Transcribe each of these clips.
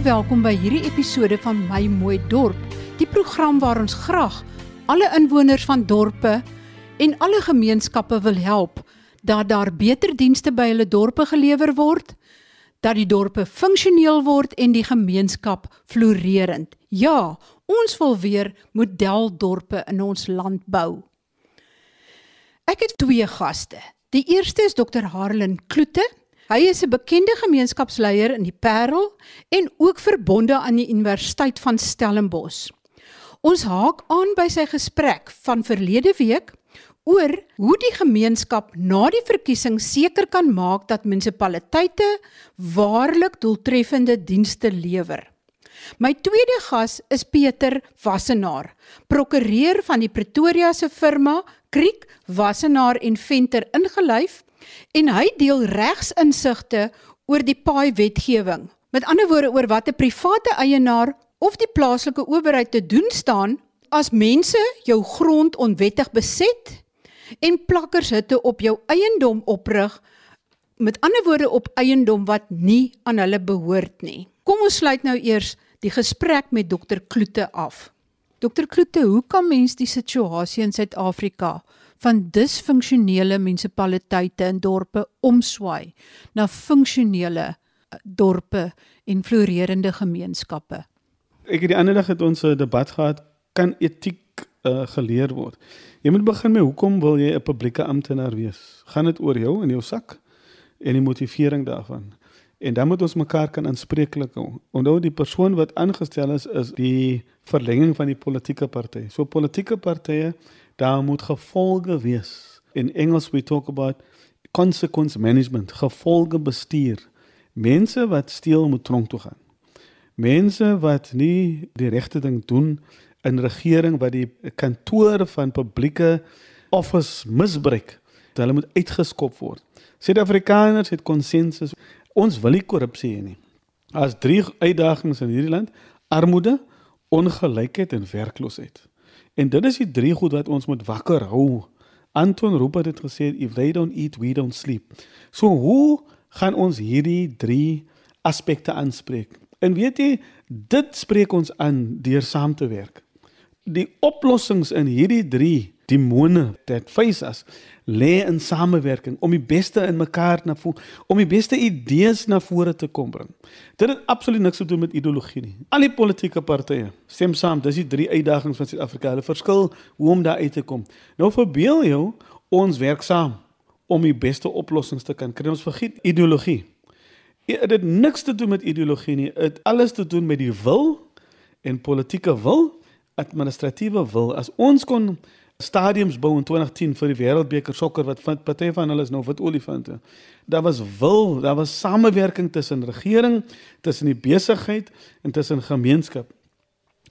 Baie welkom by hierdie episode van My Mooi Dorp, die program waar ons graag alle inwoners van dorpe en alle gemeenskappe wil help dat daar beter dienste by hulle dorpe gelewer word, dat die dorpe funksioneel word en die gemeenskap floreerend. Ja, ons wil weer modeldorpe in ons land bou. Ek het twee gaste. Die eerste is Dr. Harlan Kloete. Hy is 'n bekende gemeenskapsleier in die Parel en ook verbonde aan die Universiteit van Stellenbosch. Ons haak aan by sy gesprek van verlede week oor hoe die gemeenskap na die verkiesing seker kan maak dat munisipaliteite waarlik doeltreffende dienste lewer. My tweede gas is Pieter Wassenaar, prokureur van die Pretoria se firma Kriek Wassenaar en Venter ingelyf en hy deel regsinsigte oor die paai wetgewing. Met ander woorde oor wat 'n private eienaar of die plaaslike owerheid te doen staan as mense jou grond onwettig beset en plakkershitte op jou eiendom oprig met ander woorde op eiendom wat nie aan hulle behoort nie. Kom ons sluit nou eers die gesprek met dokter Kloete af. Dokter Kloete, hoe kan mens die situasie in Suid-Afrika van disfunksionele munisipaliteite en dorpe omswaai na funksionele eh, dorpe en floreerende gemeenskappe? Ek het die ander dag het ons 'n debat gehad kan etiek uh, geleer word. Jy moet begin met hoekom wil jy 'n publieke amptenaar wees? Gaan dit oor jou en jou sak en die motivering daarvan? En dan moet ons mekaar kan aanspreeklik hou. Onthou die persoon wat aangestel is is die verlenging van die politieke party. So politieke partye daar moet gevolge wees. In Engels we talk about consequence management, gevolge bestuur. Mense wat steel moet tronk toe gaan. Mense wat nie die regte ding doen in regering wat die kantore van publieke office misbruik, hulle moet uitgeskop word. Suid-Afrikaners het konsensus. Ons wil nie korrupsie hê nie. As drie uitdagings in hierdie land: armoede, ongelykheid en werkloosheid. En dit is die drie goed wat ons moet wakker hou. Anton Rupert het gesê if they don't eat, we don't sleep. So hoe gaan ons hierdie drie aspekte aanspreek? En weet jy, dit spreek ons aan deur saam te werk die oplossings in hierdie drie demone dat face us lê in samewerking om die beste in mekaar na voel om die beste idees na vore te kom bring. Dit het absoluut niks te doen met ideologie nie. Al die politieke partye stem saam, dis die drie uitdagings van Suid-Afrika. Hulle verskil hoe om daar uit te kom. Nou verbeel jou ons werk saam om die beste oplossings te kan kry. Ons vergiet ideologie. Dit het niks te doen met ideologie nie. Dit alles te doen met die wil en politieke wil administratiewe wil as ons kon stadiums bou in 2010 vir die wêreldbeker sokker wat party van hulle is nou wat olifante. Daar was wil, daar was samewerking tussen regering, tussen die besigheid en tussen gemeenskap.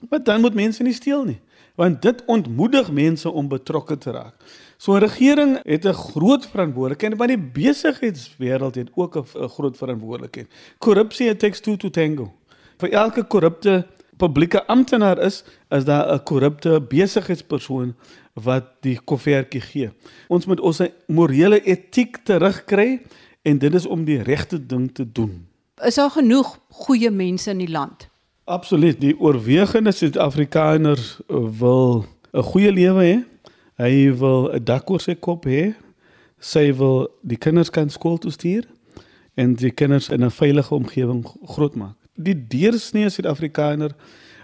Maar dan moet mense nie steel nie, want dit ontmoedig mense om betrokke te raak. So 'n regering het 'n groot verantwoordelikheid, maar die besigheidswêreld het ook 'n groot verantwoordelikheid. Korrupsie takes two to tango. Vir elke korrupte publieke amptenaar is, is daar 'n korrupte besigheidspersoon wat die koffertjie gee. Ons moet ons morele etiek terugkry en dit is om die regte ding te doen. Is daar genoeg goeie mense in die land? Absoluut. Die oorwegende Suid-Afrikaner wil 'n goeie lewe hê. Hy wil 'n dak oor sy kop hê. Sy wil die kinders kan skool toe stuur en die kinders in 'n veilige omgewing grootmaak die deursnee Suid-Afrikaner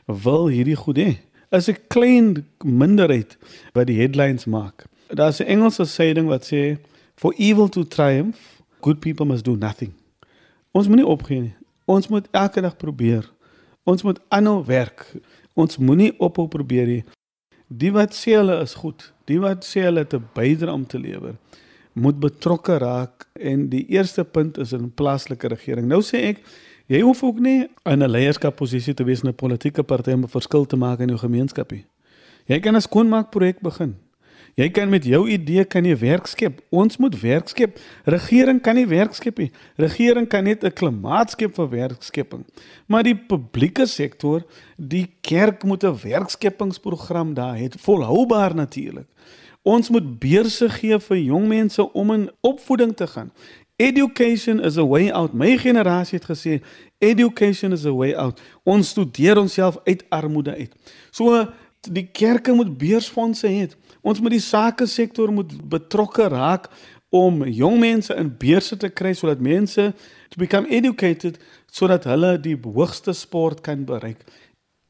wil hierdie goed hê. Is 'n klein minderheid wat die headlines maak. Daar's 'n Engelse saying wat sê for evil to triumph, good people must do nothing. Ons moenie opgee nie. Ons moet elke dag probeer. Ons moet aanhou werk. Ons moenie ophou probeer nie. Die wat sê hulle is goed, die wat sê hulle het 'n bydrae om te lewer, moet betrokke raak en die eerste punt is in plaaslike regering. Nou sê ek Jy hoef ook nie 'n leierskapposisie te wees in 'n politieke party om 'n verskil te maak in jou gemeenskap nie. Jy kan 'n skoonmaakprojek begin. Jy kan met jou idee kan jy werk skep. Ons moet werk skep. Regering kan nie werk skep nie. Regering kan net 'n klimaat skep vir werkskepping. Maar die publieke sektor, die kerk moet 'n werkskepingsprogram daar hê, volhoubaar natuurlik. Ons moet beurse gee vir jong mense om in opvoeding te gaan. Education is a way out. My generasie het gesê Education is a way out. Ons studeer onsself uit armoede uit. So die kerke moet beursfondse hê. Ons moet die sake sektor moet betrokke raak om jong mense in beurse te kry sodat mense to become educated sodat hulle die hoogste sport kan bereik.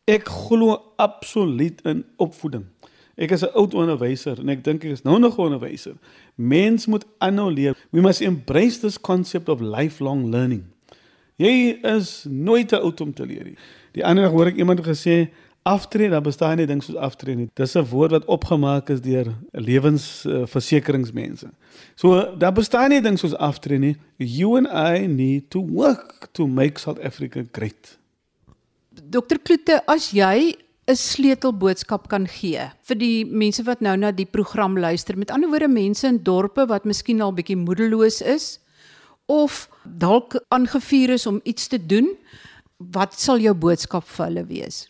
Ek glo absoluut in opvoeding. Ek is 'n oud onderwyser en ek dink ek is nou nog 'n onderwyser. Mens moet aanhou leer. We must embrace this concept of lifelong learning. Jy is nooit te oud om te leer nie. Die ander dag hoor ek iemand gesê aftree, daar bestaan nie ding soos aftree nie. Dis 'n woord wat opgemaak is deur lewensversekeringsmense. So daar bestaan nie ding soos aftree nie. You and I need to work to make South Africa great. Dr Kloete, as jy 'n sleutelboodskap kan gee vir die mense wat nou na die program luister. Met ander woorde mense in dorpe wat miskien al bietjie moedeloos is of dalk aangevuur is om iets te doen. Wat sal jou boodskap vir hulle wees?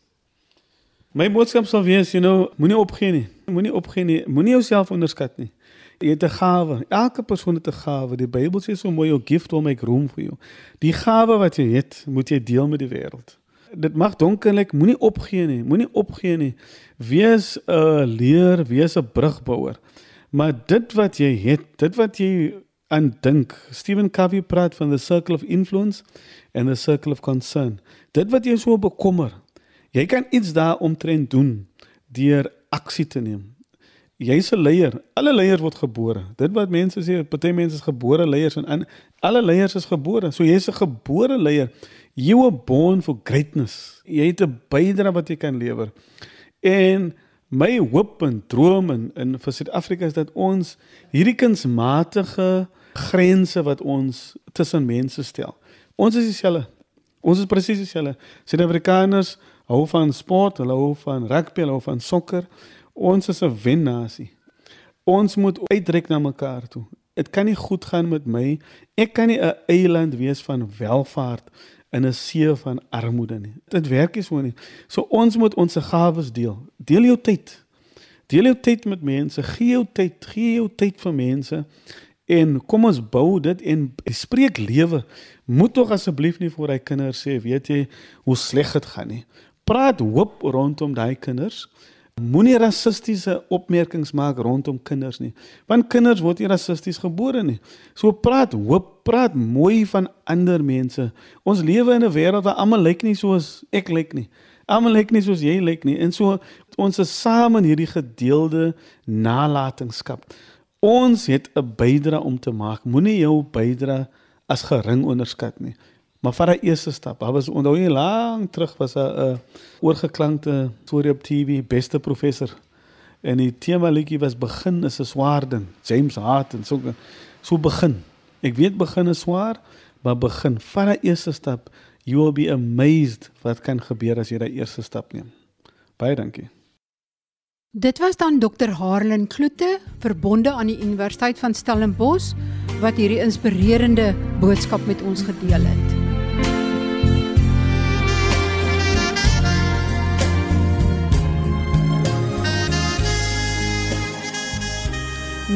My boodskap sal wees, you know, moenie opgee nie. Moenie opgee nie. Moenie jouself onderskat nie. Jy het 'n gawe. Elke persoon het 'n gawe. Die Bybel sê so mooi, "Your gift will make room for you." Die gawe wat jy het, moet jy deel met die wêreld dit mag donkerlik, moenie opgee nie, moenie opgee nie. Wees 'n leer, wees 'n brugbouer. Maar dit wat jy het, dit wat jy aan dink. Stephen Covey praat van the circle of influence and the circle of concern. Dit wat jy so bekommer. Jy kan iets daar omtrent doen deur aksie te neem. Jy's 'n leier. Alle leiers word gebore. Dit wat mense sê, party mense is gebore leiers en alle leiers is gebore. So jy's 'n gebore leier. You were born for greatness. Jy het 'n bydrae wat jy kan lewer. En my hoop en droom in in vir Suid-Afrika is dat ons hierdie kunsmatige grense wat ons tussen mense stel. Ons is dieselfde. Ons is presies dieselfde. Suid-Afrikaners hou van sport, hulle hou van rugby, hulle hou van sokker. Ons is 'n wennasie. Ons moet uitreik na mekaar toe. Dit kan nie goed gaan met my. Ek kan nie 'n eiland wees van welvaart in 'n see van armoede nie. Dit werk nie so nie. So ons moet ons gawes deel. Deel jou tyd. Deel jou tyd met mense. Gee jou tyd, gee jou tyd vir mense. En kom ons bou dit en spreek lewe. Moet tog asseblief nie vir hy kinders sê, weet jy, hoe sleg dit gaan nie. Praat hoop rondom daai kinders. Moenie rassistiese opmerkings maak rondom kinders nie, want kinders word nie rassisties gebore nie. So praat hoop, praat mooi van ander mense. Ons lewe in 'n wêreld waar almal lyk nie soos ek lyk nie. Almal lyk nie soos jy lyk nie. En so ons is saam in hierdie gedeelde nalatenskap. Ons het 'n bydrae om te maak. Moenie jou bydrae as gering onderskat nie. Maar vir die eerste stap, daar was onthou jy lank terug was 'n uh, oorgeklankte storie op TV, beste professor. En die tema liedjie was begin is 'n swaar ding. James Hart en so so begin. Ek weet begin is swaar, maar begin vir die eerste stap, you will be amazed wat kan gebeur as jy daai eerste stap neem. Baie dankie. Dit was dan Dr. Harlan Kloete, verbonde aan die Universiteit van Stellenbosch, wat hierdie inspirerende boodskap met ons gedeel het.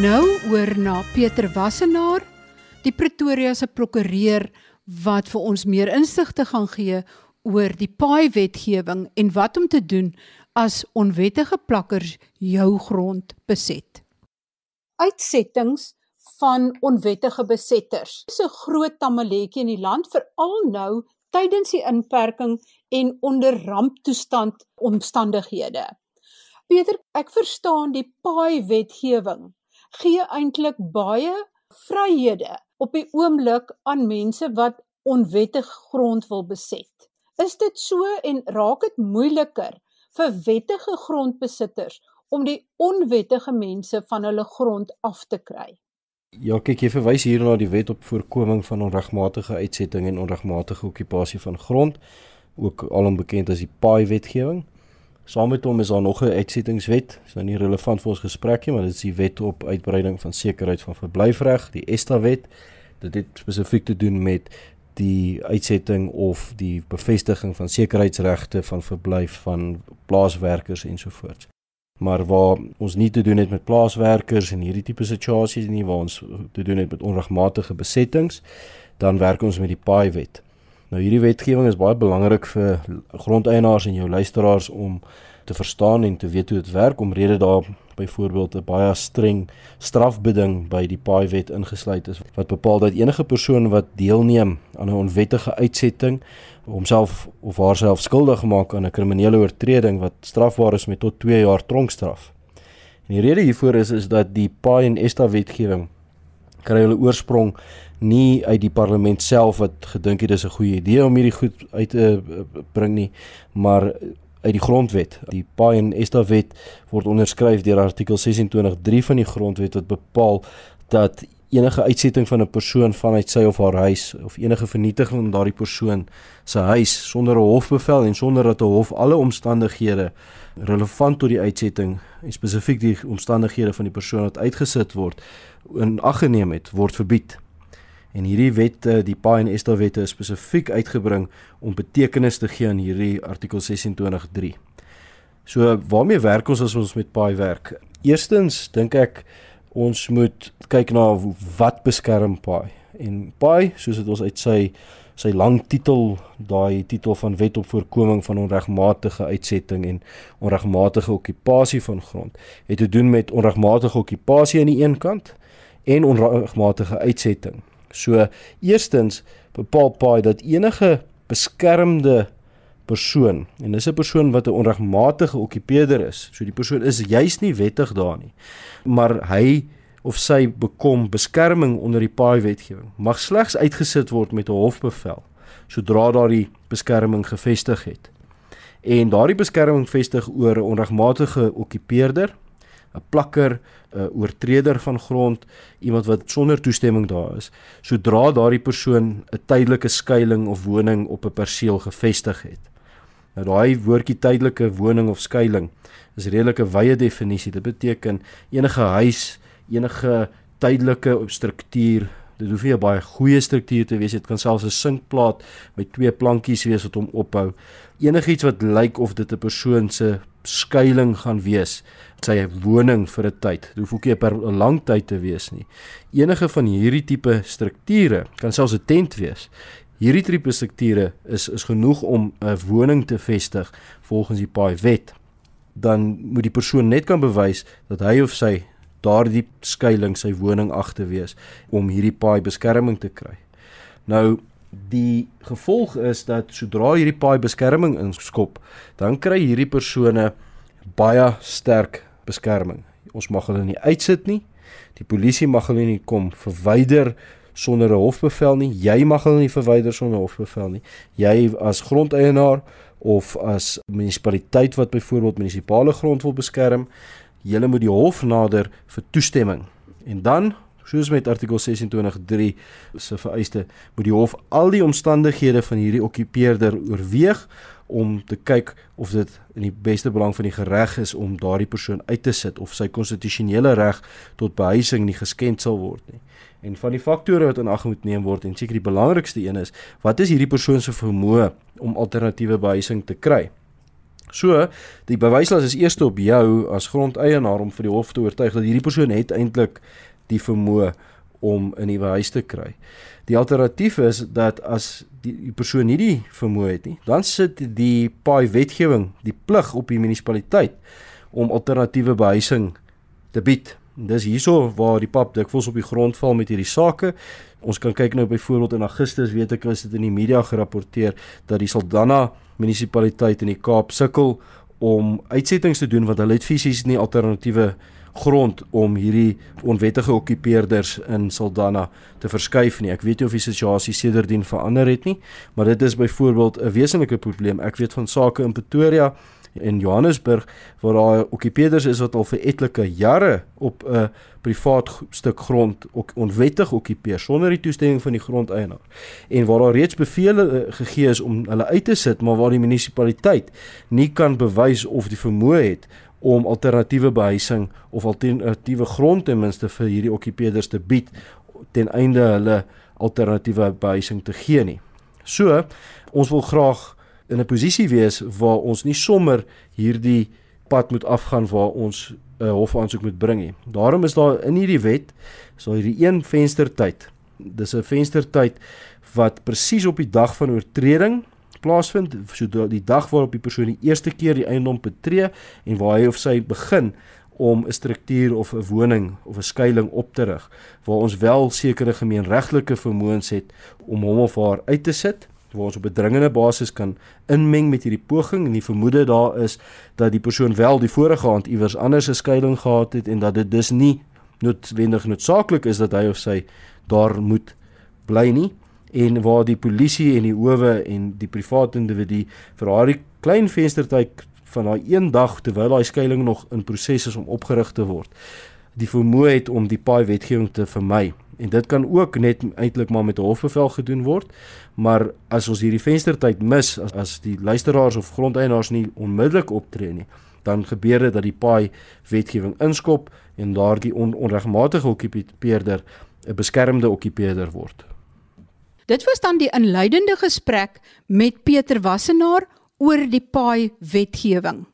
Nou oor na Pieter Wassenaar, die Pretoria se prokureur wat vir ons meer insig te gaan gee oor die paai wetgewing en wat om te doen as onwettige plakkers jou grond beset. Uitsettings van onwettige besetters. Dis 'n groot tamaletjie in die land veral nou tydens die inperking en onder ramptoestand omstandighede. Peter, ek verstaan die paai wetgewing gee eintlik baie vryhede op die oomblik aan mense wat onwettig grond wil beset. Is dit so en raak dit moeiliker vir wettige grondbesitters om die onwettige mense van hulle grond af te kry? Ja, kyk, jy verwys hier na die wet op voorkoming van onregmatige uitsetting en onregmatige okupasie van grond, ook alom bekend as die paai wetgewing. Saam met hom is daar nog 'n uitsettingswet. Dit is nou nie relevant vir ons gesprek nie, maar dit is die wet op uitbreiding van sekerheid van verblyfreg, die ESTA wet. Dit het spesifiek te doen met die uitsetting of die bevestiging van sekuriteitsregte van verblyf van plaaswerkers ensovoorts. Maar waar ons nie te doen het met plaaswerkers en hierdie tipe situasies nie, waar ons te doen het met onregmatige besettings, dan werk ons met die paai wet. Nou hierdie wetgewing is baie belangrik vir grondeienaars en jou luisteraars om te verstaan en te weet hoe dit werk omrede daar byvoorbeeld 'n baie streng strafbeding by die paai wet ingesluit is wat bepaal dat enige persoon wat deelneem aan 'n onwettige uitsetting homself of haarself skuldig maak aan 'n kriminele oortreding wat strafbaar is met tot 2 jaar tronkstraf. En die rede hiervoor is is dat die paai en esta wetgewing kry hulle oorsprong nie uit die parlement self wat gedink het dis 'n goeie idee om hierdie goed uit te bring nie, maar uit die grondwet. Die Paai en Esta wet word onderskryf deur artikel 26.3 van die grondwet wat bepaal dat enige uitsetting van 'n persoon vanuit sy of haar huis of enige vernietiging van daardie persoon se huis sonder 'n hofbevel en sonder dat 'n hof alle omstandighede relevant tot die uitsetting en spesifiek die omstandighede van die persoon wat uitgesit word in ag geneem het word verbied. En hierdie wette, die Paai en Esta wette is spesifiek uitgebring om betekenis te gee aan hierdie artikel 26.3. So waarmee werk ons as ons met Paai werk? Eerstens dink ek ons moet kyk na wat beskerm Paai. En Paai, soos dit ons uit sy sy lang titel, daai titel van wet op voorkoming van onregmatige uitsetting en onregmatige okupasie van grond, het te doen met onregmatige okupasie aan die een kant en onregmatige uitsetting So eerstens bepaal paai dat enige beskermde persoon en dis 'n persoon wat 'n onregmatige okkupeerder is. So die persoon is juis nie wettig daar nie. Maar hy of sy bekom beskerming onder die paai wetgewing. Mag slegs uitgesit word met 'n hofbevel sodra daardie beskerming gevestig het. En daardie beskerming vestig oor 'n onregmatige okkupeerder 'n plakker, 'n oortreder van grond, iemand wat sonder toestemming daar is, sodra daardie persoon 'n tydelike skuilings of woning op 'n perseel gevestig het. Nou daai woordjie tydelike woning of skuilings is redelike wye definisie. Dit beteken enige huis, enige tydelike struktuur. Dit hoef nie 'n baie goeie struktuur te wees. Dit kan selfs 'n sinkplaat met twee plankies wees wat hom ophou. Enigiets wat lyk of dit 'n persoon se skuilings gaan wees sy woning vir 'n tyd. Dit hoef ook nie per 'n lang tyd te wees nie. Enige van hierdie tipe strukture kan selfs 'n tent wees. Hierdie tipe strukture is is genoeg om 'n woning te vestig volgens die paai wet. Dan moet die persoon net kan bewys dat hy of sy daardie skuilings sy woning agter wees om hierdie paai beskerming te kry. Nou die gevolg is dat sodra hierdie paai beskerming inskop, dan kry hierdie persone baie sterk beskerming. Ons mag hulle nie uitsit nie. Die polisie mag hulle nie kom verwyder sonder 'n hofbevel nie. Jy mag hulle nie verwyder sonder 'n hofbevel nie. Jy as grondeienaar of as munisipaliteit wat byvoorbeeld munisipale grond wil beskerm, jy moet die hof nader vir toestemming. En dan soos met artikel 26.3 se vereiste moet die hof al die omstandighede van hierdie okkupeerder oorweeg om te kyk of dit in die beste belang van die gereg is om daardie persoon uit te sit of sy konstitusionele reg tot behuising nie geskend sal word nie. En van die faktore wat in ag moet neem word en seker die belangrikste een is, wat is hierdie persoon se vermoë om alternatiewe behuising te kry? So, die bewyslas is eers op jou as grondeienaar om vir die hof te oortuig dat hierdie persoon het eintlik die vermoë om 'n nuwe huis te kry. Die alternatief is dat as die, die persoon nie die vermoë het nie, dan sit die paai wetgewing die plig op die munisipaliteit om alternatiewe behuising te bied. Dis hierso waar die pap dikwels op die grond val met hierdie sake. Ons kan kyk nou byvoorbeeld in Augustus weet ek is dit in die media gerapporteer dat die Saldanha munisipaliteit in die Kaap sukkel om uitsettings te doen want hulle het fisies nie alternatiewe grond om hierdie onwettige okkupeerders in Saldanha te verskuif nie. Ek weet nie of die situasie sedertdien verander het nie, maar dit is byvoorbeeld 'n wesenlike probleem. Ek weet van sake in Pretoria en Johannesburg waar daar okkupeerders is wat al vir etlike jare op 'n privaat stuk grond ook onwettig okkupeer sonder die toestemming van die grondeienaar en waar daar reeds bevele eh, gegee is om hulle uit te sit maar waar die munisipaliteit nie kan bewys of die vermoë het om alternatiewe behuising of alternatiewe grond ten minste vir hierdie okkupeerders te bied ten einde hulle alternatiewe behuising te gee nie. So, ons wil graag in 'n posisie wees waar ons nie sommer hierdie pad moet afgaan waar ons 'n uh, hofaansoek moet bring nie. Daarom is daar in hierdie wet is daar hierdie een venstertyd dis 'n venstertyd wat presies op die dag van oortreding plaasvind, so die dag waarop die persoon die eerste keer die eiendom betree en waar hy of sy begin om 'n struktuur of 'n woning of 'n skuilings op te rig waar ons wel sekere gemeenregtelike vermoëns het om hom of haar uit te sit waar ons op 'n dringende basis kan inmeng met hierdie poging en die vermoede daar is dat die persoon wel die vorige aand iewers anders 'n skeiding gehad het en dat dit dus nie noodwendig noodsaaklik is dat hy of sy daar moet bly nie en waar die polisie en die howe en die private individu vir haar klein venstertyd van daai een dag terwyl daai skuilings nog in proses is om opgerig te word die vermoë het om die paai wetgewing te vermy en dit kan ook net eintlik maar met 'n hofbevel gedoen word maar as ons hierdie venstertyd mis as, as die luisteraars of grondeienaars nie onmiddellik optree nie dan gebeur dit dat die paai wetgewing inskop en daardie on, onregmatige okkupeerder 'n beskermde okkupeerder word. Dit was dan die inleidende gesprek met Pieter Wassenaar oor die paai wetgewing.